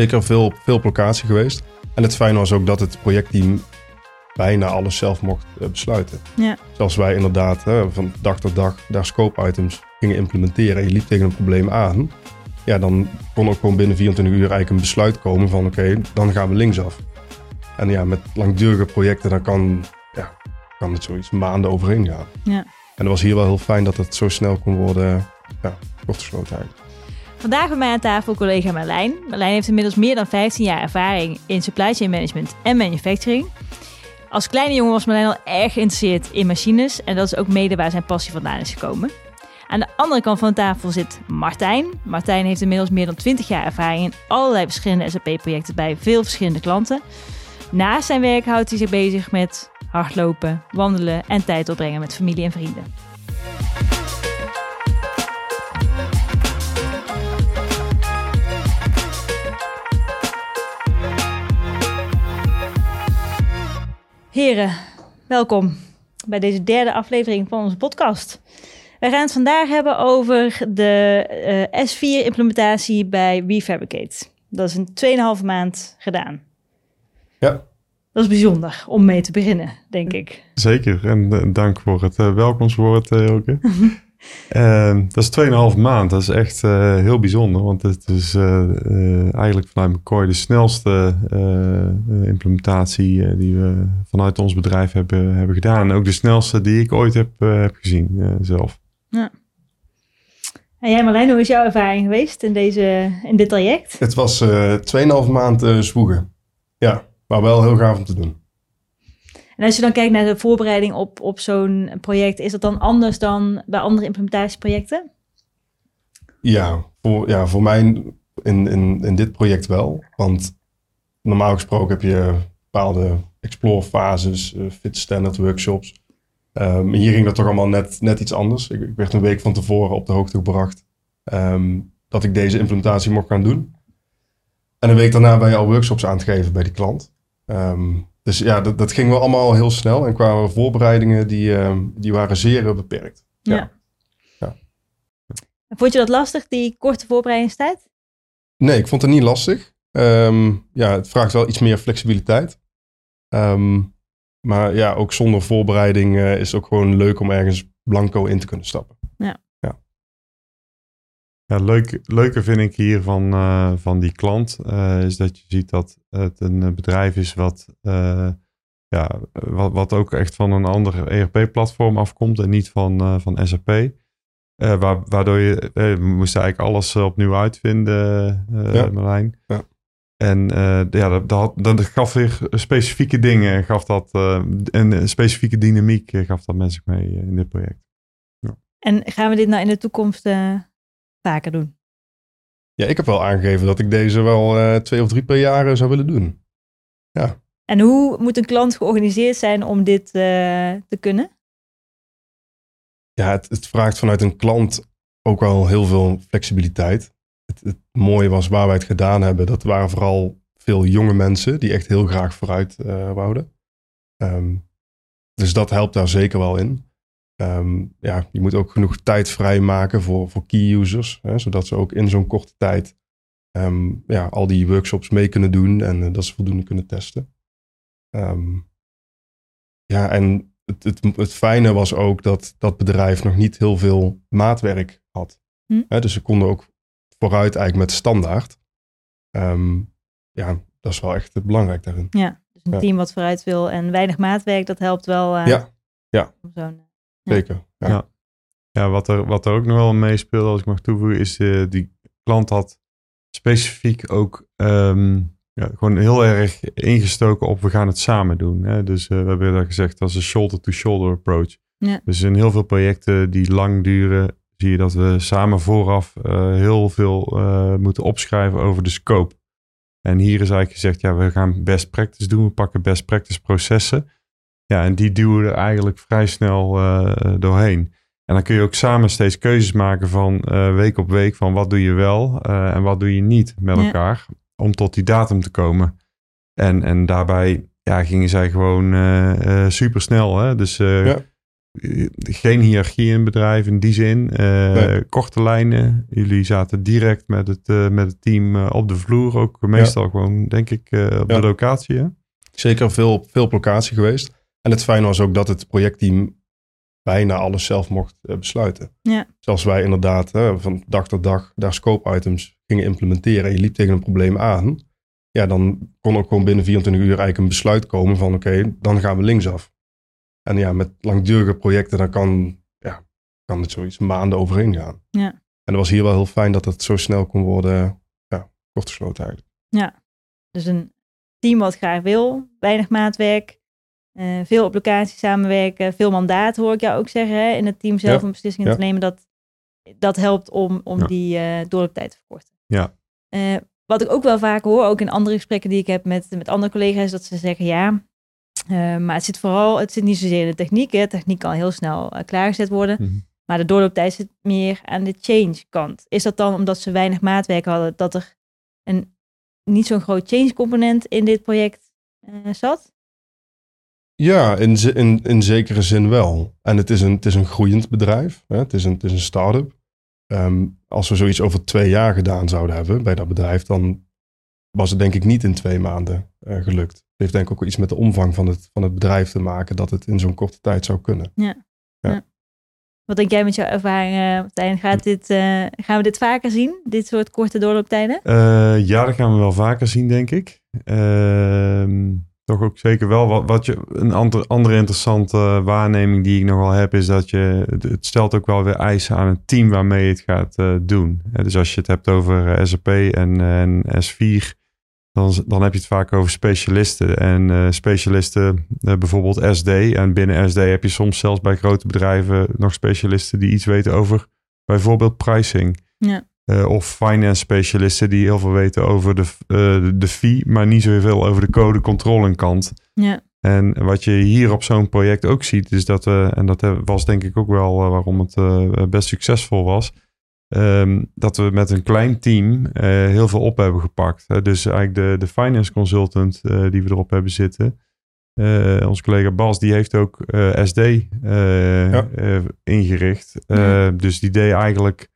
zeker veel, veel op locatie geweest. En het fijne was ook dat het projectteam bijna alles zelf mocht eh, besluiten. Ja. Zoals wij inderdaad hè, van dag tot dag daar scope items gingen implementeren. En je liep tegen een probleem aan. Ja, dan kon ook gewoon binnen 24 uur eigenlijk een besluit komen van oké, dan gaan we linksaf. En ja, met langdurige projecten dan kan, ja, kan het zoiets maanden overheen gaan. Ja. En het was hier wel heel fijn dat het zo snel kon worden ja, kortgesloten eigenlijk. Vandaag bij mij aan tafel collega Marlijn. Marlijn heeft inmiddels meer dan 15 jaar ervaring in supply chain management en manufacturing. Als kleine jongen was Marlijn al erg geïnteresseerd in machines en dat is ook mede waar zijn passie vandaan is gekomen. Aan de andere kant van de tafel zit Martijn. Martijn heeft inmiddels meer dan 20 jaar ervaring in allerlei verschillende SAP-projecten bij veel verschillende klanten. Naast zijn werk houdt hij zich bezig met hardlopen, wandelen en tijd doorbrengen met familie en vrienden. Heren, welkom bij deze derde aflevering van onze podcast. We gaan het vandaag hebben over de eh, S4-implementatie bij Refabricate. Dat is in 2,5 maand gedaan. Ja, Dat is bijzonder om mee te beginnen, denk ik. Zeker, en eh, dank voor het eh, welkomstwoord, uh, Elke. Ehm, dat is 2,5 maand, dat is echt eh, heel bijzonder, want het is eh, eh, eigenlijk vanuit McCoy de snelste implementatie eh, die we vanuit ons bedrijf hebben, hebben gedaan. En ook de snelste die ik ooit heb, eh, heb gezien eh, zelf. En jij Marlijn, hoe is jouw ervaring geweest in, deze, in dit traject? het was eh 2,5 maand eh zwoegen. Ja, maar wel heel gaaf om te doen. En als je dan kijkt naar de voorbereiding op, op zo'n project, is dat dan anders dan bij andere implementatieprojecten? Ja, voor, ja, voor mij in, in, in dit project wel. Want normaal gesproken heb je bepaalde explore fases, eh, fit standard workshops. Ehm, hier ging dat toch allemaal net, net iets anders. Ik, ik werd een week van tevoren op de hoogte gebracht ehm, dat ik deze implementatie mocht gaan doen. En een week daarna ben je al workshops aan het geven bij die klant. Ehm, dus ja, dat, dat ging wel allemaal heel snel. En qua voorbereidingen, die, ehm, die waren zeer eh, beperkt. Ja. Vond je dat lastig, die korte voorbereidingstijd? Nee, ik vond het niet lastig. Ehm, ja, het vraagt wel iets meer flexibiliteit. Ehm, maar ja, ook zonder voorbereiding eh, is het ook gewoon leuk om ergens blanco in te kunnen stappen. Ja, leuk, leuke vind ik hier van, eh, van die klant eh, is dat je ziet dat het een eh, bedrijf is wat, eh, ja, wat, wat ook echt van een ander ERP-platform afkomt en niet van, eh, van SAP. Eh, waar, waardoor je, we moesten eigenlijk alles opnieuw uitvinden, eh Ja. Marlijn. Ja. En eh, ja, dat, dat, dat gaf weer specifieke dingen, gaf dat, eh, en een specifieke dynamiek gaf dat mensen mee in dit project. En gaan we dit nou in de toekomst doen? Ja, ik heb wel aangegeven dat ik deze wel eh, twee of drie per jaar eh, zou willen doen. En hoe moet een klant georganiseerd zijn om dit eh, te kunnen? Ja, het, het vraagt vanuit een klant ook wel heel veel flexibiliteit. Het, het mooie was waar wij het gedaan hebben, dat waren vooral veel jonge mensen die echt heel graag vooruit wouden. Ehm, dus dat helpt daar zeker wel in. Ehm, ja, je moet ook genoeg tijd vrijmaken voor, voor key users, hè, zodat ze ook in zo'n korte tijd ehm, ja, al die workshops mee kunnen doen en eh, dat ze voldoende kunnen testen. Ehm, ja, en het, het, het fijne was ook dat dat bedrijf nog niet heel veel maatwerk had. Hm. Hè, dus ze konden ook vooruit eigenlijk met standaard. Ja, dat is wel echt belangrijk daarin. Ja, dus een Ja. team wat vooruit wil en weinig maatwerk, dat helpt wel. eh, Ja, ja. om zo'n- Ja. Zeker. Ja. Ja. Ja, wat er, wat er ook nog wel meespeelde, als ik mag toevoegen, is eh, die klant had specifiek ook ehm, ja, gewoon heel erg ingestoken op we gaan het samen doen. Hè? Dus eh, we hebben dat gezegd als een shoulder-to-shoulder approach. Ja. Dus in heel veel projecten die lang duren, zie je dat we samen vooraf eh, heel veel eh, moeten opschrijven over de scope. En hier is eigenlijk gezegd, ja, we gaan best practice doen. We pakken best practice processen. Ja, en die duwen er eigenlijk vrij snel eh, doorheen. En dan kun je ook samen steeds keuzes maken van eh, week op week van wat doe je wel eh, en wat doe je niet met Ja. elkaar om tot die datum te komen. En, en daarbij ja, gingen zij gewoon super snel. Hè? Dus eh, Ja. geen hiërarchie in het bedrijf in die zin. Eh, Nee. Korte lijnen. Jullie zaten direct met het, eh, met het team eh, op de vloer. Ook meestal gewoon, denk ik, eh, op Ja. de locatie. Hè? Zeker veel, veel op locatie geweest. En het fijne was ook dat het projectteam bijna alles zelf mocht eh, besluiten. Ja. Zelfs wij inderdaad hè, van dag tot dag daar scope items gingen implementeren. En je liep tegen een probleem aan. Ja, dan kon ook gewoon binnen 24 uur eigenlijk een besluit komen van oké, dan gaan we linksaf. En ja, met langdurige projecten dan kan, ja, kan het zoiets maanden overheen gaan. Ja. En het was hier wel heel fijn dat het zo snel kon worden ja, kortgesloten eigenlijk. Dus een team wat graag wil, weinig maatwerk, eh, veel op locatie samenwerken, veel mandaat hoor ik jou ook zeggen hè, in het team zelf Ja, om beslissingen ja. te nemen. Dat, dat helpt om, om Ja. die eh doorlooptijd te verkorten. Ja. Eh, wat ik ook wel vaak hoor, ook in andere gesprekken die ik heb met, met andere collega's, dat ze zeggen ja, maar het zit vooral, het zit niet zozeer in de techniek. Hè. Techniek kan heel snel klaargezet worden. Mhm. Maar de doorlooptijd zit meer aan de change kant. Is dat dan omdat ze weinig maatwerk hadden, dat er een, niet zo'n groot change component in dit project zat? Ja, in, in, in zekere zin wel. En het is een, het is een groeiend bedrijf. Hè? Het, is een, het is een start-up. Ehm, als we zoiets over twee jaar gedaan zouden hebben bij dat bedrijf, dan was het denk ik niet in twee maanden eh, gelukt. Het heeft denk ik ook iets met de omvang van het, van het bedrijf te maken, dat het in zo'n korte tijd zou kunnen. Wat denk jij met jouw ervaring, eh, Martijn? Gaat dit, eh, gaan we dit vaker zien? Dit soort korte doorlooptijden? Eh, ja, dat gaan we wel vaker zien, denk ik. Ehm, toch ook zeker wel. Wat, wat je, een ander, andere interessante waarneming die ik nog wel heb, is dat je, het- stelt ook wel weer eisen aan het team waarmee je het gaat eh, doen. Eh, dus als je het hebt over eh, SAP en, en S4, dan, dan heb je het vaak over specialisten. En eh, specialisten, eh, bijvoorbeeld SD. En binnen SD heb je soms zelfs bij grote bedrijven nog specialisten die iets weten over bijvoorbeeld pricing. Ja. Eh, of finance specialisten die heel veel weten over de, eh, de, fee, maar niet zoveel over de code controlling kant. Ja. En wat je hier op zo'n project ook ziet, is dat we, en dat eh, was denk ik ook wel waarom het eh, best succesvol was, ehm, dat we met een klein team eh, heel veel op hebben gepakt. Hè. Dus eigenlijk de, de finance consultant eh, die we erop hebben zitten, eh onze collega Bas, die heeft ook eh, SD Ja. ingericht. Eh, Ja. Dus die deed eigenlijk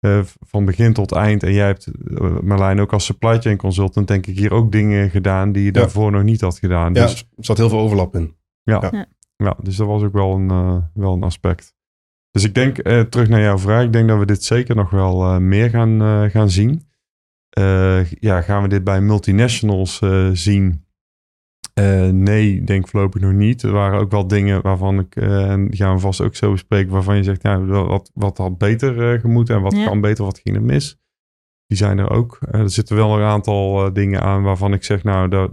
eh, van begin tot eind. En jij hebt, eh, Marlijn, ook als supply chain consultant, denk ik, hier ook dingen gedaan die je Ja. daarvoor nog niet had gedaan. Ja, Dus, er zat heel veel overlap in. ja, dus dat was ook wel een, eh, wel een aspect. Dus ik denk, eh, terug naar jouw vraag, ik denk dat we dit zeker nog wel eh, meer gaan, eh, gaan zien. Eh, ja, gaan we dit bij multinationals eh, zien? Eh, nee, denk voorlopig nog niet. Er waren ook wel dingen waarvan ik, eh, en die gaan we vast ook zo bespreken, waarvan je zegt, ja, wat, wat had beter eh, gemoeten en wat Ja. kan beter, wat ging er mis? Die zijn er ook. Eh, er zitten wel een aantal eh, dingen aan waarvan ik zeg, nou, de,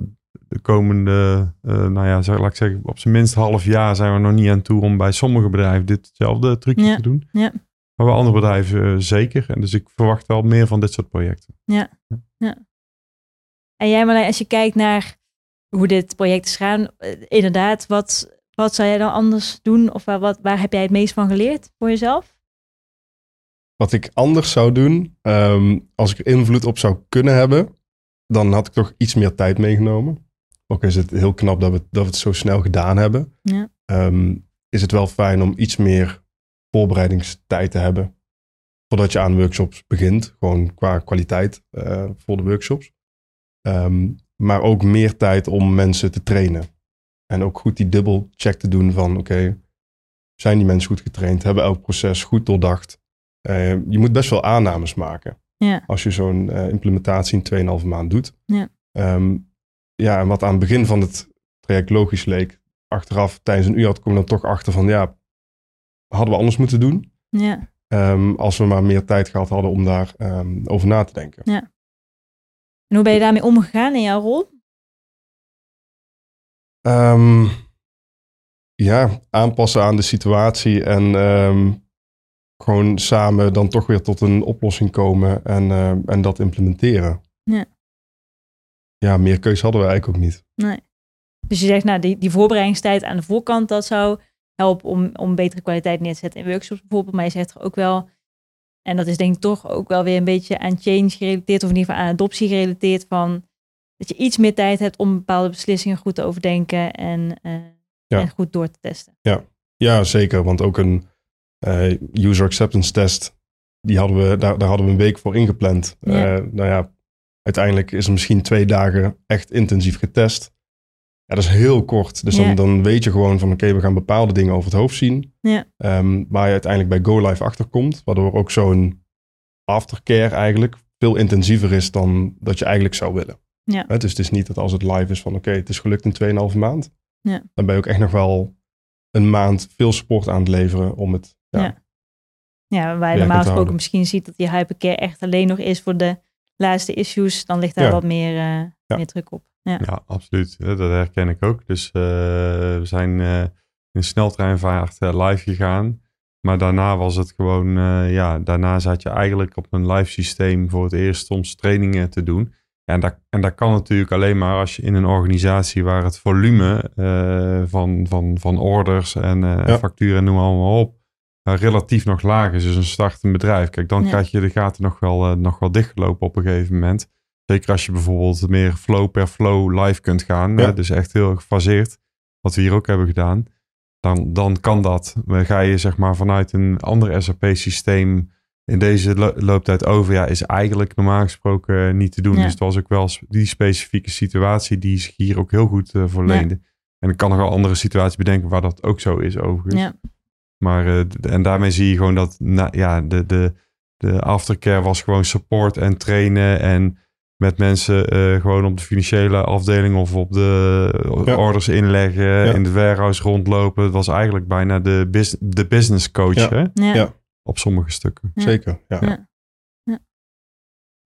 de komende, eh, nou ja, zeg, laat ik zeggen, op zijn minst half jaar zijn we nog niet aan toe om bij sommige bedrijven ditzelfde trucje Ja. te doen. Ja. Maar bij andere bedrijven eh, zeker. En dus ik verwacht wel meer van dit soort projecten. En jij Marlijn, als je kijkt naar hoe dit project is gaan, eh, inderdaad, wat, wat zou jij dan anders doen? Of waar, wat, waar heb jij het meest van geleerd voor jezelf? Wat ik anders zou doen, ehm, als ik er invloed op zou kunnen hebben, dan had ik toch iets meer tijd meegenomen. Ook is het heel knap dat we, dat we het zo snel gedaan hebben. Ja. Ehm, is het wel fijn om iets meer voorbereidingstijd te hebben. Voordat je aan workshops begint. Gewoon qua kwaliteit eh, voor de workshops. Ehm, maar ook meer tijd om mensen te trainen. En ook goed die dubbelcheck te doen van oké, zijn die mensen goed getraind? Hebben elk proces goed doordacht? Eh, je moet best wel aannames maken. Ja. Als je zo'n eh, implementatie in 2,5 maand doet. Ja. Ehm, ja, en wat aan het begin van het traject logisch leek, achteraf tijdens een uur had, kom je dan toch achter van ja, hadden we anders moeten doen. Ja. Ehm, als we maar meer tijd gehad hadden om daar ehm, over na te denken. En hoe ben je daarmee omgegaan in jouw rol? Ehm, ja, aanpassen aan de situatie en ehm, gewoon samen dan toch weer tot een oplossing komen en, ehm, en dat implementeren. Ja. Ja, meer keus hadden we eigenlijk ook niet. Dus je zegt, nou, die, die voorbereidingstijd aan de voorkant, dat zou helpen om, om betere kwaliteit neer te zetten in workshops bijvoorbeeld. Maar je zegt er ook wel, en dat is denk ik toch ook wel weer een beetje aan change gerelateerd, of in ieder geval aan adoptie gerelateerd, van dat je iets meer tijd hebt om bepaalde beslissingen goed te overdenken en, eh, Ja. en goed door te testen. Ja, zeker. Want ook een uh, user acceptance test, die hadden we, daar, daar hadden we een week voor ingepland. Ja. Uh, nou ja, uiteindelijk is er misschien twee dagen echt intensief getest. Ja, dat is heel kort. Dus Ja. dan, dan weet je gewoon van oké, we gaan bepaalde dingen over het hoofd zien. Ja. Ehm, waar je uiteindelijk bij Go Live achterkomt. Waardoor ook zo'n aftercare eigenlijk veel intensiever is dan dat je eigenlijk zou willen. Ja. Dus het is niet dat als het live is van oké, het is gelukt in 2,5 maand. Ja. Dan ben je ook echt nog wel een maand veel support aan het leveren om het... Ja, Ja. Ja, waar je normaal gesproken misschien ziet dat die hypercare echt alleen nog is voor de laatste issues, dan ligt daar Ja. wat meer, eh, Ja. meer druk op. Ja. Ja, absoluut. Dat herken ik ook. Dus eh, we zijn eh, in sneltreinvaart eh, live gegaan. Maar daarna was het gewoon, eh, ja, daarna zat je eigenlijk op een live systeem voor het eerst soms trainingen te doen. Ja, en, dat, en dat kan natuurlijk alleen maar als je in een organisatie waar het volume eh, van, van, van orders en eh, Ja. facturen en noem allemaal op, relatief nog laag is. Dus een startend bedrijf. Kijk, dan Ja. krijg je de gaten nog wel, eh, nog wel dichtgelopen op een gegeven moment. Zeker als je bijvoorbeeld meer flow per flow live kunt gaan. Ja. hè, dus echt heel gefaseerd. Wat we hier ook hebben gedaan. Dan, dan kan dat. Maar ga je zeg maar vanuit een ander SAP-systeem in deze lo- looptijd over. Ja, is eigenlijk normaal gesproken niet te doen. Ja. Dus het was ook wel die specifieke situatie die zich hier ook heel goed eh voor leende. En ik kan nog wel andere situaties bedenken waar dat ook zo is overigens. Ja. Maar eh, en daarmee zie je gewoon dat na, ja, de, de, de aftercare was gewoon support en trainen en met mensen eh, gewoon op de financiële afdeling of op de Ja. orders inleggen, in de warehouse rondlopen. Het was eigenlijk bijna de, bus, de business coach Ja. hè? Ja. Ja. op sommige stukken. Ja. Zeker. Ja. Ja.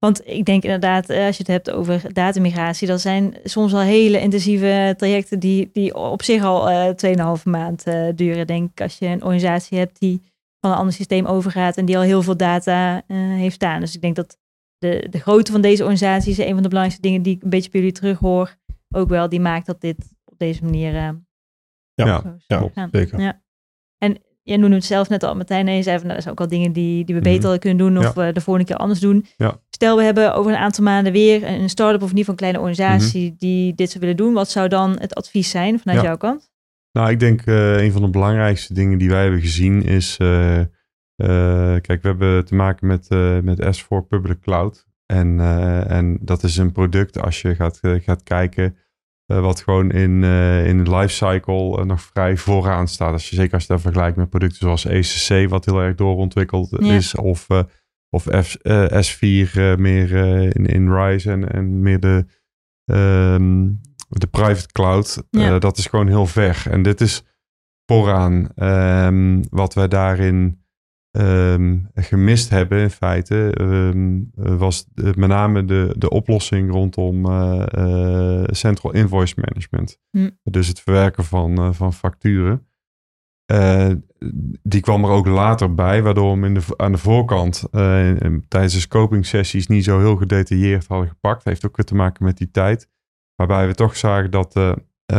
Want ik denk inderdaad, eh, als je het hebt over datamigratie, dat zijn soms al hele intensieve trajecten die, die op zich al eh 2,5 maand eh, duren. Denk ik, als je een organisatie hebt die van een ander systeem overgaat en die al heel veel data eh, heeft staan. Dus ik denk dat de, de grootte van deze organisatie is een van de belangrijkste dingen die ik een beetje bij jullie terughoor. Ook wel, die maakt dat dit op deze manier eh, Ja. Ja. zeker. Ja. En jij noemde het zelf net al, Martijn, en je zei van, nou, dat zijn ook al dingen die, die we Mhm. beter kunnen doen of we de volgende keer anders doen. Ja. Stel, we hebben over een aantal maanden weer een start-up of ieder geval een kleine organisatie die dit zou willen doen. Wat zou dan het advies zijn vanuit jouw kant? Nou, ik denk eh, een van de belangrijkste dingen die wij hebben gezien is. eh, eh, kijk, we hebben te maken met, eh, met S4 Public Cloud. En, eh, en dat is een product als je gaat, eh, gaat kijken. eh, wat gewoon in, eh, in de lifecycle eh, nog vrij vooraan staat. Als je, zeker als je dat vergelijkt met producten zoals ECC, wat heel erg doorontwikkeld Ja. is. Of, eh, of F, eh, S4 eh, meer eh, in, in Rise en, en meer de, ehm, de private cloud. Ja. Eh, dat is gewoon heel ver. En dit is vooraan Ehm, wat wij daarin ehm, gemist hebben in feite ehm, eh, was met name de, de oplossing rondom eh, eh, Central Invoice Management. Hm. Dus het verwerken van, eh, van facturen. Die kwam er ook later bij, waardoor we hem in de, aan de voorkant in- in- tijdens de scoping sessies niet zo heel gedetailleerd hadden gepakt. Heeft ook te maken met die tijd. Waarbij we toch zagen dat de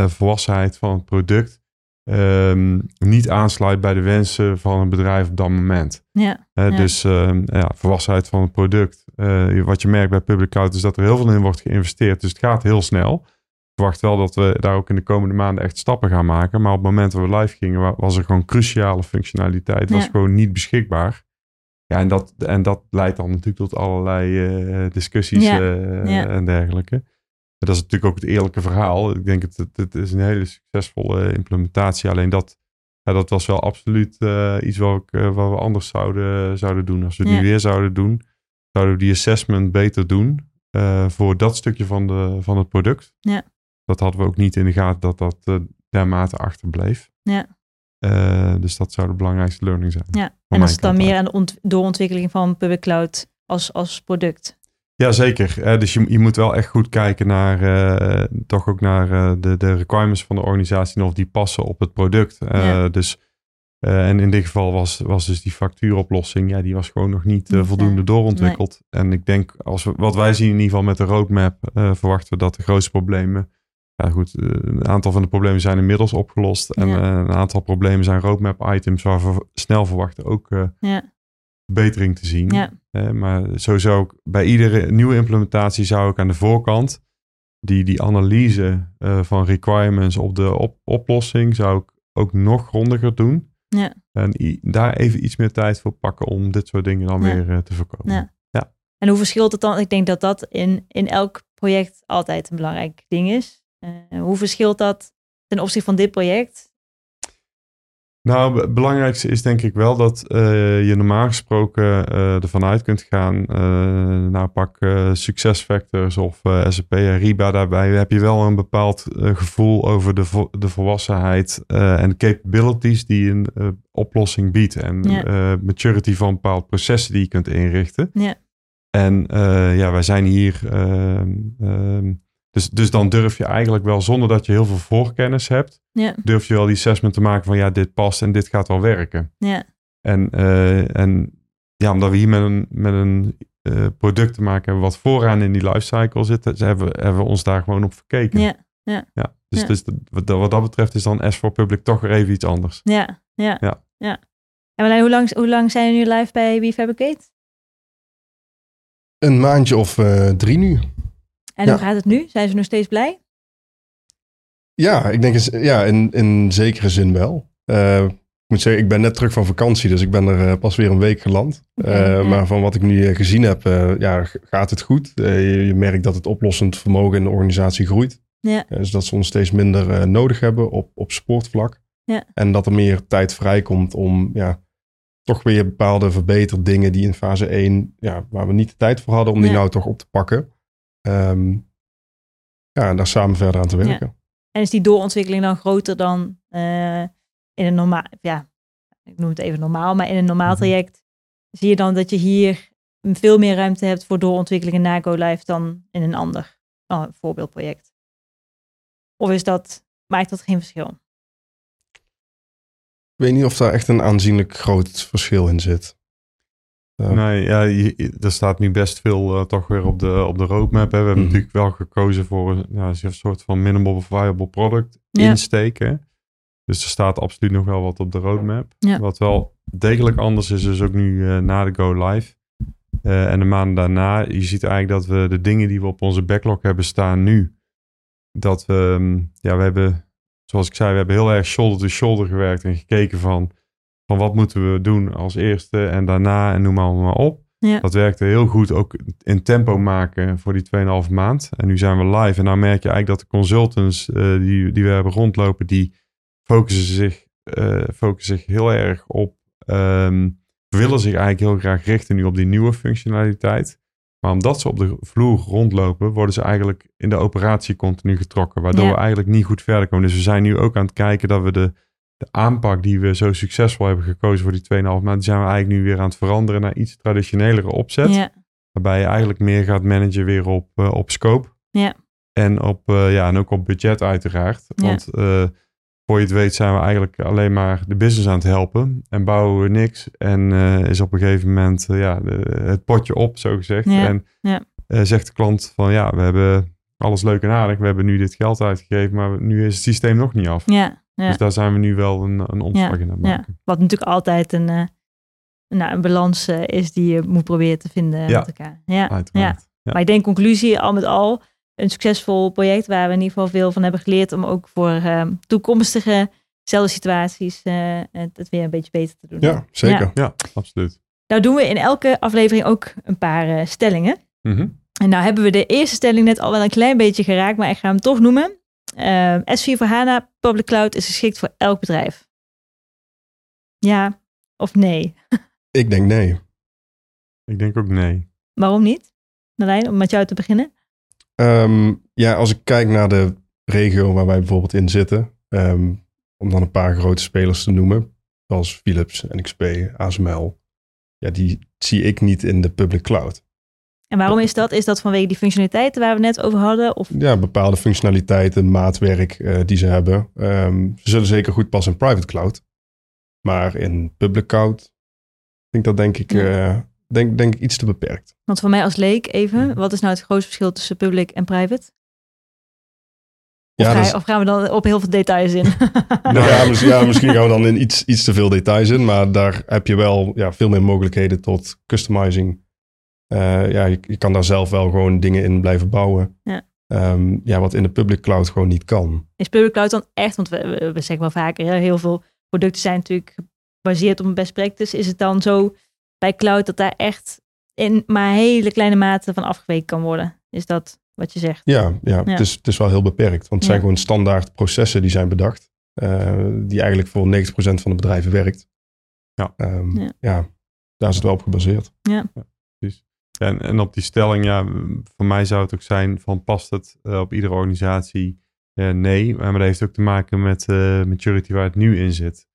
volwassenheid van het product ehm, niet aansluit bij de wensen van een bedrijf op dat moment. Ja. Dus ehm, ja, volwassenheid van het product. Eh, wat je merkt bij public cloud is dat er heel veel in wordt geïnvesteerd. Dus het gaat heel snel. Ik verwacht wel dat we daar ook in de komende maanden echt stappen gaan maken. Maar op het moment dat we live gingen, wa- was er gewoon cruciale functionaliteit. Was gewoon niet beschikbaar. Ja, en dat, en dat leidt dan natuurlijk tot allerlei eh, discussies Ja, eh, ja. en dergelijke. Dat is natuurlijk ook het eerlijke verhaal. Ik denk het, het, het is een hele succesvolle implementatie. Alleen dat, ja, dat was wel absoluut eh, iets wat, ik, eh, wat we anders zouden, zouden doen. Als we het Ja. nu weer zouden doen, zouden we die assessment beter doen eh, voor dat stukje van, de, van het product. Ja. Dat hadden we ook niet in de gaten dat dat dermate achterbleef. Ja. Dus dat zou de belangrijkste learning zijn. ja. En dat is dan meer aan de ont- doorontwikkeling van public cloud als, als product. Ja, zeker. Eh, dus je, je moet wel echt goed kijken naar, eh, toch ook naar eh, de, de requirements van de organisatie en of die passen op het product. Ja. Dus, en in dit geval was, was dus die factuuroplossing, ja, die was gewoon nog niet voldoende doorontwikkeld. En ik denk, als we, wat wij zien in ieder geval met de roadmap, verwachten we dat de grootste problemen, ja goed, een aantal van de problemen zijn inmiddels opgelost. En Ja. een aantal problemen zijn roadmap items waar we snel verwachten ook Ja. Verbetering te zien. Ja. Maar sowieso ook bij iedere nieuwe implementatie zou ik aan de voorkant die, die analyse eh, van requirements op de op- oplossing zou ik ook nog grondiger doen. Ja. En daar even iets meer tijd voor pakken om dit soort dingen dan Ja. weer eh, te voorkomen. Ja. En hoe verschilt het dan? Ik denk dat dat in, in elk project altijd een belangrijk ding is. Eh, hoe verschilt dat ten opzichte van dit project? Nou, het belangrijkste is denk ik wel dat eh, je normaal gesproken eh, ervan uit kunt gaan. eh, nou, pak SuccessFactors of SAP en Riba. Daarbij heb je wel een bepaald gevoel over de, vo- de volwassenheid en de capabilities die een oplossing biedt. En Ja. maturity van bepaalde processen die je kunt inrichten. Ja. En ja, wij zijn hier. ehm, ehm, dus, dus dan durf je eigenlijk wel, zonder dat je heel veel voorkennis hebt, Ja, durf je wel die assessment te maken van ja, dit past en dit gaat wel werken. ja, En, eh, en ja, omdat we hier met een, met een eh, product te maken hebben wat vooraan in die lifecycle zit, dus hebben, we- hebben we ons daar gewoon op verkeken. ja, Ja, dus, Ja. dus dat- wat, dat- wat dat betreft is dan S voor Public toch weer even iets anders. ja, ja. Ja. ja. En Marlijn, hoe lang, hoe lang zijn jullie nu live bij WeFabricate? Een maandje of eh, drie nu. En Ja. hoe gaat het nu? Zijn ze nog steeds blij? Ja, ik denk ja, in, in zekere zin wel. Eh, ik moet zeggen, ik ben net terug van vakantie, dus ik ben er eh, pas weer een week geland. Eh, ja. Maar van wat ik nu gezien heb, ja, gaat het goed. Je, je merkt dat het oplossend vermogen in de organisatie groeit. Ja. Dus dat ze ons steeds minder nodig hebben op, op sportvlak. Ja. En dat er meer tijd vrijkomt om ja, toch weer bepaalde verbeterd dingen die in fase 1, ja, waar we niet de tijd voor hadden, om die nou toch op te pakken. Ehm, ja, en daar samen verder aan te Ja. werken. En is die doorontwikkeling dan groter dan eh, in een normaal, ja, ik noem het even normaal, maar in een normaal Mhm. traject zie je dan dat je hier veel meer ruimte hebt voor doorontwikkelingen na Go Live dan in een ander oh, voorbeeldproject? Of is dat, maakt dat geen verschil? Ik weet niet of daar echt een aanzienlijk groot verschil in zit. Ja. Nee, ja, je- je- er staat nu best veel eh, toch weer op de, op de roadmap. Hè. We hebben Mhm. natuurlijk wel gekozen voor een, ja, een soort van minimal viable product Ja. insteken. Dus er staat absoluut nog wel wat op de roadmap. Ja. Wat wel degelijk anders is, is ook nu eh, na de go live. Eh, en de maanden daarna, je ziet eigenlijk dat we de dingen die we op onze backlog hebben staan nu, dat we, ehm, ja, we hebben, zoals ik zei, we hebben heel erg shoulder to shoulder gewerkt en gekeken van, van wat moeten we doen als eerste en daarna en noem maar, maar op. Ja. Dat werkte heel goed ook in tempo maken voor die 2,5 maand. En nu zijn we live en nou merk je eigenlijk dat de consultants eh, die, die we hebben rondlopen, die focussen zich, eh, focussen zich heel erg op, ehm, willen zich eigenlijk heel graag richten nu op die nieuwe functionaliteit. Maar omdat ze op de vloer rondlopen, worden ze eigenlijk in de operatie continu getrokken. Waardoor Ja. we eigenlijk niet goed verder komen. Dus we zijn nu ook aan het kijken dat we de, de aanpak die we zo succesvol hebben gekozen voor die 2,5 maand, die zijn we eigenlijk nu weer aan het veranderen naar iets traditionelere opzet. Ja, Waarbij je eigenlijk meer gaat managen weer op, eh, op scope. Ja. En, op, eh, ja, en ook op budget uiteraard. Ja. Want eh, voor je het weet zijn we eigenlijk alleen maar de business aan het helpen. En bouwen we niks. En is op een gegeven moment ja, de- het potje op, zo gezegd. En ja. zegt de klant van ja, we hebben alles leuk en aardig. We hebben nu dit geld uitgegeven, maar nu is het systeem nog niet af. ja, ja. Dus daar zijn we nu wel een, een omslag in aan het ja. maken. Wat natuurlijk altijd een, eh, nou, een balans eh, is die je moet proberen te vinden Ja. met elkaar. Ja, ja. Maar ik denk conclusie, al met al, een succesvol project waar we in ieder geval veel van hebben geleerd om ook voor ehm, toekomstige zelfde situaties eh, het, het weer een beetje beter te doen. Ja, zeker. Ja, absoluut. Nou doen we in elke aflevering ook een paar stellingen. Mhm. En nou hebben we de eerste stelling net al wel een klein beetje geraakt, maar ik ga hem toch noemen. Eh, S4 voor HANA Public Cloud is geschikt voor elk bedrijf. Ja of nee? Ik denk nee. Ik denk ook nee. Waarom niet? Marlijn, om met jou te beginnen. Ehm, ja, als ik kijk naar de regio waar wij bijvoorbeeld in zitten, ehm, om dan een paar grote spelers te noemen, zoals Philips, NXP, ASML, ja, die zie ik niet in de public cloud. En waarom is dat? Is dat vanwege die functionaliteiten waar we net over hadden? Of Ja, bepaalde functionaliteiten, maatwerk eh, die ze hebben. Ehm, ze zullen zeker goed passen in private cloud, maar in public cloud vind ik dat denk ik, Ja. eh, denk, denk ik iets te beperkt. Want voor mij als leek even, wat is nou het grootste verschil tussen public en private? Of, Ja, ga of gaan we dan op heel veel details in? Nou ja, misschien, ja, misschien gaan we dan in iets, iets te veel details in. Maar daar heb je wel ja, veel meer mogelijkheden tot customizing. Eh, ja, je, je kan daar zelf wel gewoon dingen in blijven bouwen. Ja. Ehm, ja, wat in de public cloud gewoon niet kan. Is public cloud dan echt, want we, we, we zeggen wel vaker, heel veel producten zijn natuurlijk gebaseerd op een best practice. Is het dan zo bij cloud dat daar echt in maar hele kleine mate van afgeweken kan worden? Is dat wat je zegt? Ja, ja, Het, is, het is wel heel beperkt. Want het zijn Ja. gewoon standaard processen die zijn bedacht. eh, die eigenlijk voor 90% van de bedrijven werkt. Ja. Ehm, Ja. ja, daar is het wel op gebaseerd. En, en op die stelling, ja, voor mij zou het ook zijn van past het eh, op iedere organisatie? Eh, nee, maar dat heeft ook te maken met eh maturity waar het nu in zit.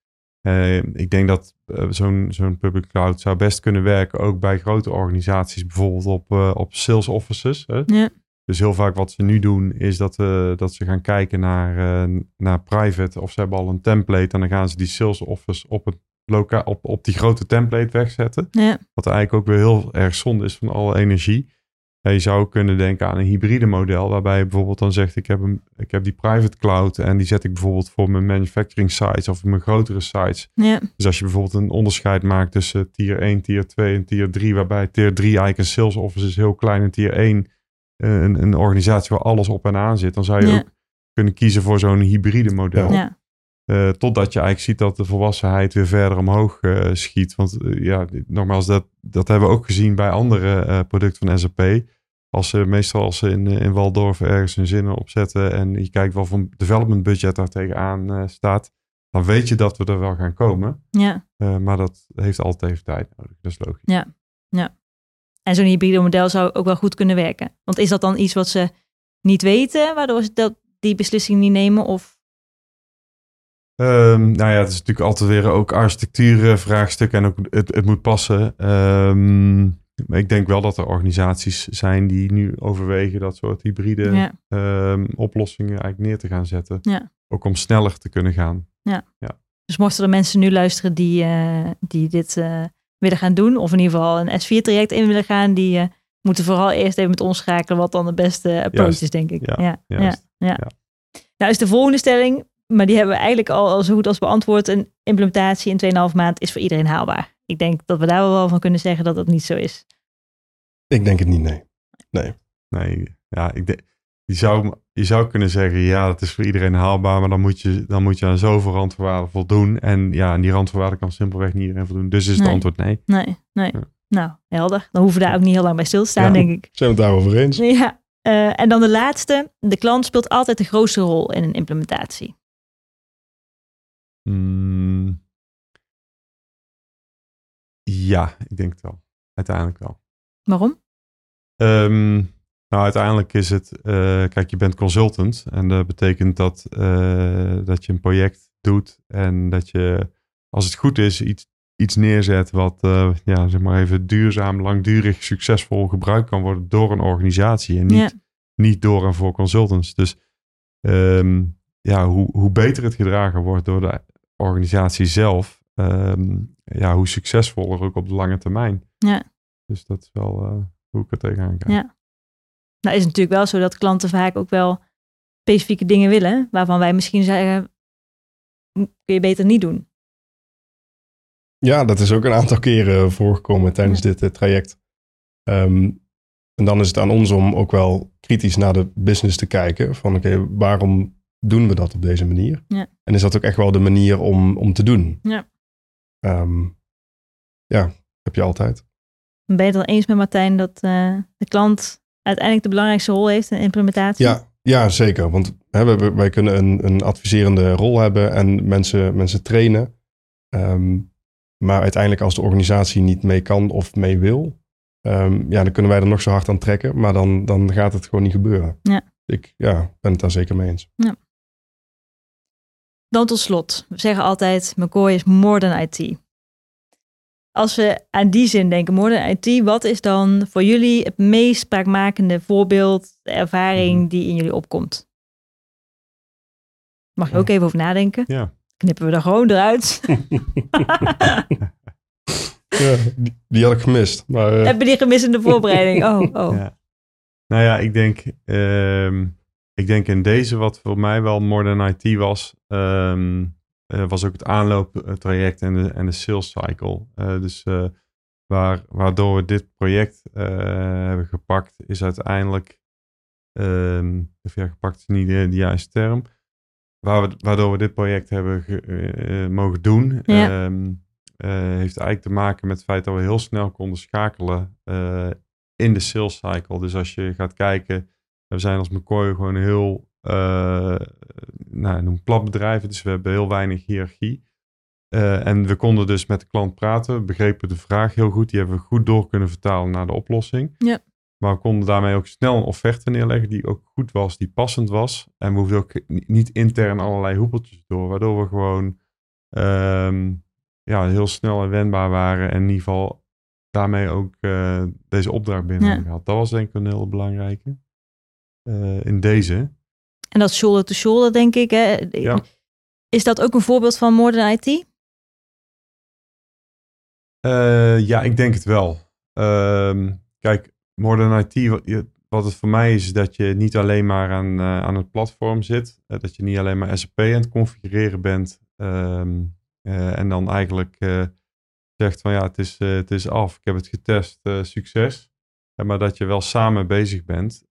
Ik denk dat zo'n zo'n public cloud zou best kunnen werken ook bij grote organisaties, bijvoorbeeld op, op sales offices. Hè? Ja. Dus heel vaak wat ze nu doen is dat, dat ze gaan kijken naar, naar private of ze hebben al een template en dan gaan ze die sales office op, het loka op, op die grote template wegzetten. Ja, Wat eigenlijk ook weer heel erg zonde is van alle energie. Ja, je zou kunnen denken aan een hybride model, waarbij je bijvoorbeeld dan zegt: ik heb, een, ik heb die private cloud en die zet ik bijvoorbeeld voor mijn manufacturing sites of mijn grotere sites. ja, Dus als je bijvoorbeeld een onderscheid maakt tussen tier 1, tier 2 en tier 3, waarbij tier 3 eigenlijk een sales office is heel klein en tier 1 eh, een, een organisatie waar alles op en aan zit, dan zou je Ja. ook kunnen kiezen voor zo'n hybride model. ja, Eh, totdat je eigenlijk ziet dat de volwassenheid weer verder omhoog eh, schiet. Want eh, ja, nogmaals, dat, dat hebben we ook gezien bij andere producten van SAP. Als ze meestal als ze in, in Waldorf ergens hun zinnen opzetten en je kijkt wat voor development budget daar tegenaan staat, dan weet je dat we er wel gaan komen. ja. Maar dat heeft altijd even tijd nodig. Dat is logisch. En zo'n hybride model zou ook wel goed kunnen werken. Want is dat dan iets wat ze niet weten, waardoor ze dat, die beslissing niet nemen? Of Ehm, nou ja, het is natuurlijk altijd weer ook architectuurvraagstuk en ook het, het moet passen. Ehm, maar ik denk wel dat er organisaties zijn die nu overwegen dat soort hybride ja, ehm, oplossingen eigenlijk neer te gaan zetten. Ja. Ook om sneller te kunnen gaan. dus mochten er mensen nu luisteren die, eh, die dit eh, willen gaan doen, of in ieder geval een S4-traject in willen gaan, die eh, moeten vooral eerst even met ons schakelen wat dan de beste approach Juist. is, denk ik. Ja, ja, ja, juist. ja. Ja. Nou is de volgende stelling, maar die hebben we eigenlijk al, zo goed als beantwoord. Een implementatie in 2,5 maand is voor iedereen haalbaar. Ik denk dat we daar wel van kunnen zeggen dat dat niet zo is. Ik denk het niet, nee. Nee, ja, ik denk, je, zou, je zou kunnen zeggen, ja, dat is voor iedereen haalbaar, maar dan moet je, dan moet je aan zoveel randvoorwaarden voldoen. En ja, aan die randvoorwaarden kan simpelweg niet iedereen voldoen. Dus is het Nee. antwoord nee. Nee, nee. Ja. Nou, helder. Dan hoeven we daar ook niet heel lang bij stil te staan, Ja. denk ik. Zijn we het daarover eens? Ja, eh, en dan de laatste. De klant speelt altijd de grootste rol in een implementatie. Mm. ja, ik denk het wel. Uiteindelijk wel. Waarom? Ehm, nou, uiteindelijk is het, eh, kijk, je bent consultant en dat betekent dat, eh, dat je een project doet en dat je, als het goed is, iets, iets neerzet wat, eh, ja, zeg maar even duurzaam, langdurig, succesvol gebruikt kan worden door een organisatie en niet, Ja. niet door en voor consultants. Dus ehm, ja, hoe, hoe beter het gedragen wordt door de organisatie zelf, ehm, ja, hoe succesvoller ook op de lange termijn. Ja. Dus dat is wel eh, hoe ik er tegenaan kijk. Ja. Nou is het natuurlijk wel zo dat klanten vaak ook wel specifieke dingen willen, waarvan wij misschien zeggen, "Hm, kun je beter niet doen. Ja, dat is ook een aantal keren voorgekomen tijdens dit eh, traject. Ehm, en dan is het aan ons om ook wel kritisch naar de business te kijken. Van oké, waarom doen we dat op deze manier? Ja. En is dat ook echt wel de manier om, om te doen? Ja. Ehm, ja, heb je altijd. Ben je het dan eens met Martijn dat eh, de klant uiteindelijk de belangrijkste rol heeft in implementatie? Ja, ja zeker. Want hè, wij, wij kunnen een, een adviserende rol hebben en mensen, mensen trainen. Ehm, maar uiteindelijk als de organisatie niet mee kan of mee wil, ehm, ja, dan kunnen wij er nog zo hard aan trekken. Maar dan, dan gaat het gewoon niet gebeuren. Ja. Ik ja, ben het daar zeker mee eens. Dan tot slot. We zeggen altijd, McCoy is more than IT. Als we aan die zin denken, more than IT, wat is dan voor jullie het meest spraakmakende voorbeeld, de ervaring Mhm. die in jullie opkomt? Mag je ook even over nadenken? Ja. Knippen we er gewoon eruit. Ja, die, die had ik gemist. Maar eh, Hebben die gemist in de voorbereiding? Oh, oh. Ja. Nou ja, ik denk, ehm, ik denk in deze wat voor mij wel more than IT was, ehm, eh, was ook het aanlooptraject en de, en de sales cycle. Eh, dus eh, waar, waardoor we dit project hebben gepakt, is uiteindelijk ehm, of ja, gepakt is niet de, de juiste term. Waar we, waardoor we dit project hebben ge- mogen doen. Ja. ehm, eh, heeft eigenlijk te maken met het feit dat we heel snel konden schakelen in de sales cycle. Dus als je gaat kijken, we zijn als McCoy gewoon heel, eh nou, noem plat bedrijven, dus we hebben heel weinig hiërarchie. Eh, en we konden dus met de klant praten, begrepen de vraag heel goed, die hebben we goed door kunnen vertalen naar de oplossing. Ja. Maar we konden daarmee ook snel een offerte neerleggen die ook goed was, die passend was. En we hoefden ook ni- niet intern allerlei hoepeltjes door, waardoor we gewoon ehm, ja, heel snel en wendbaar waren. En in ieder geval daarmee ook eh, deze opdracht binnen Ja. Dat was denk ik een heel belangrijke. Eh, in deze. En dat shoulder to shoulder, denk ik. Hè? Ja. Is dat ook een voorbeeld van Modern IT? Eh, ja, ik denk het wel. Ehm, kijk, Modern IT, wat, het voor mij is, is dat je niet alleen maar aan, eh, aan het platform zit. Dat je niet alleen maar SAP aan het configureren bent. ehm, eh, en dan eigenlijk zegt van ja, het is, het is af. Ik heb het getest, succes. Maar dat je wel samen bezig bent.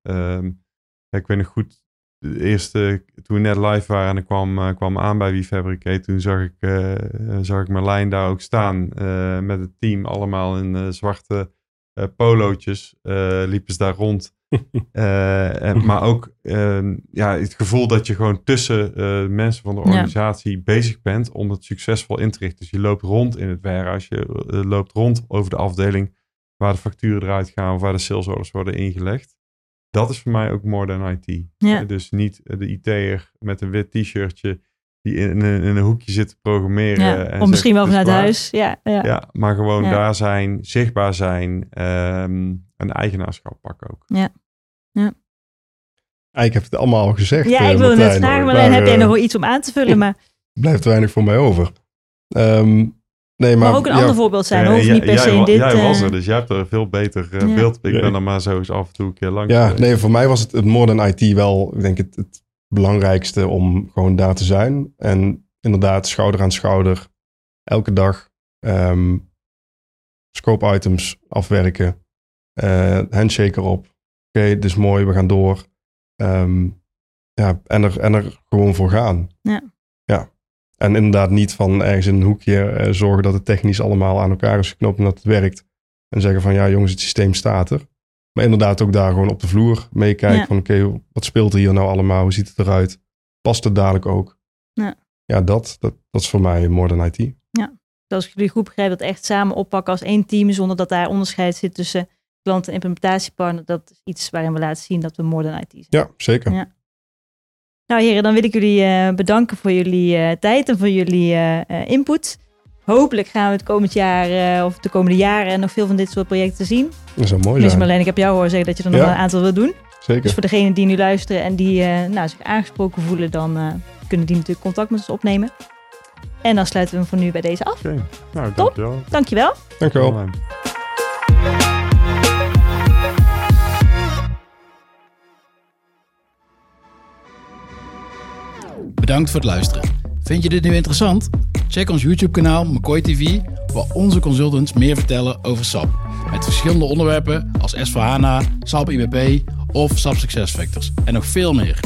Ik weet nog goed, de eerste, toen we net live waren en ik kwam, eh, kwam aan bij WeFabricate, toen zag ik, eh, zag ik Marlijn daar ook staan eh, met het team, allemaal in eh, zwarte eh, polootjes, eh, liepen ze daar rond. Eh, en, maar ook ehm, ja, het gevoel dat je gewoon tussen eh, mensen van de Ja. organisatie bezig bent om het succesvol in te richten. Dus je loopt rond in het warehouse, je loopt rond over de afdeling waar de facturen eruit gaan of waar de sales orders worden ingelegd. Dat is voor mij ook more than IT. Ja. Eh, Dus niet eh, de IT'er met een wit t-shirtje die in, een- in een hoekje zit te programmeren. Ja. en Of zegt, misschien wel "Het is vanuit klaar." huis. Ja, ja. Ja, maar gewoon Ja. daar zijn, zichtbaar zijn, ehm een eigenaarschap pakken ook. Eigenlijk heb je het allemaal al gezegd. Ja, eh, ik wilde net vragen, Maar, heb jij eh, nog wel iets om aan te vullen? Maar Blijft weinig voor mij over. Ehm, nee, maar, mag ook een ja, ander voorbeeld zijn. Hoeft niet per se in dit. Jij was eh, er, dus jij hebt er veel beter eh, Ja. beeld. Ik ben er maar zo eens af en toe een keer langs Ja, nee, voor mij was het, het Modern IT wel, ik denk het, het belangrijkste om gewoon daar te zijn. En inderdaad, schouder aan schouder, elke dag ehm, scope items afwerken, eh handshake erop. Oké, dit is mooi, we gaan door. Ehm, ja, en er, en er gewoon voor gaan. Ja. Ja. En inderdaad niet van ergens in een hoekje eh, zorgen dat het technisch allemaal aan elkaar is geknoopt en dat het werkt. En zeggen van ja jongens, het systeem staat er. Maar inderdaad ook daar gewoon op de vloer meekijken Ja. van oké, wat speelt er hier nou allemaal? Hoe ziet het eruit? Past het dadelijk ook? Ja. Ja, dat, dat, dat is voor mij Modern IT. Zoals ik jullie goed begrijp, dat echt samen oppakken als één team, zonder dat daar onderscheid zit tussen klant en implementatiepartner. Dat is iets waarin we laten zien dat we Modern IT zijn. Ja, zeker. Ja. Nou heren, dan wil ik jullie eh, bedanken voor jullie eh, tijd en voor jullie eh, eh, input. Hopelijk gaan we het komend jaar eh, of de komende jaren nog veel van dit soort projecten zien. Dat zou mooi zijn. Marlene, ik heb jou horen zeggen dat je er nog Ja. een aantal wil doen. Zeker. Dus voor degenen die nu luisteren en die eh, nou, zich aangesproken voelen, dan eh, kunnen die natuurlijk contact met ons opnemen. En dan sluiten we hem voor nu bij deze af. Oké, nou Top. dankjewel. Dankjewel. Dankjewel. Bedankt voor het luisteren. Vind je dit nu interessant? Check ons YouTube-kanaal McCoy TV, waar onze consultants meer vertellen over SAP. Met verschillende onderwerpen als S4HANA, SAP IBP of SAP SuccessFactors en nog veel meer.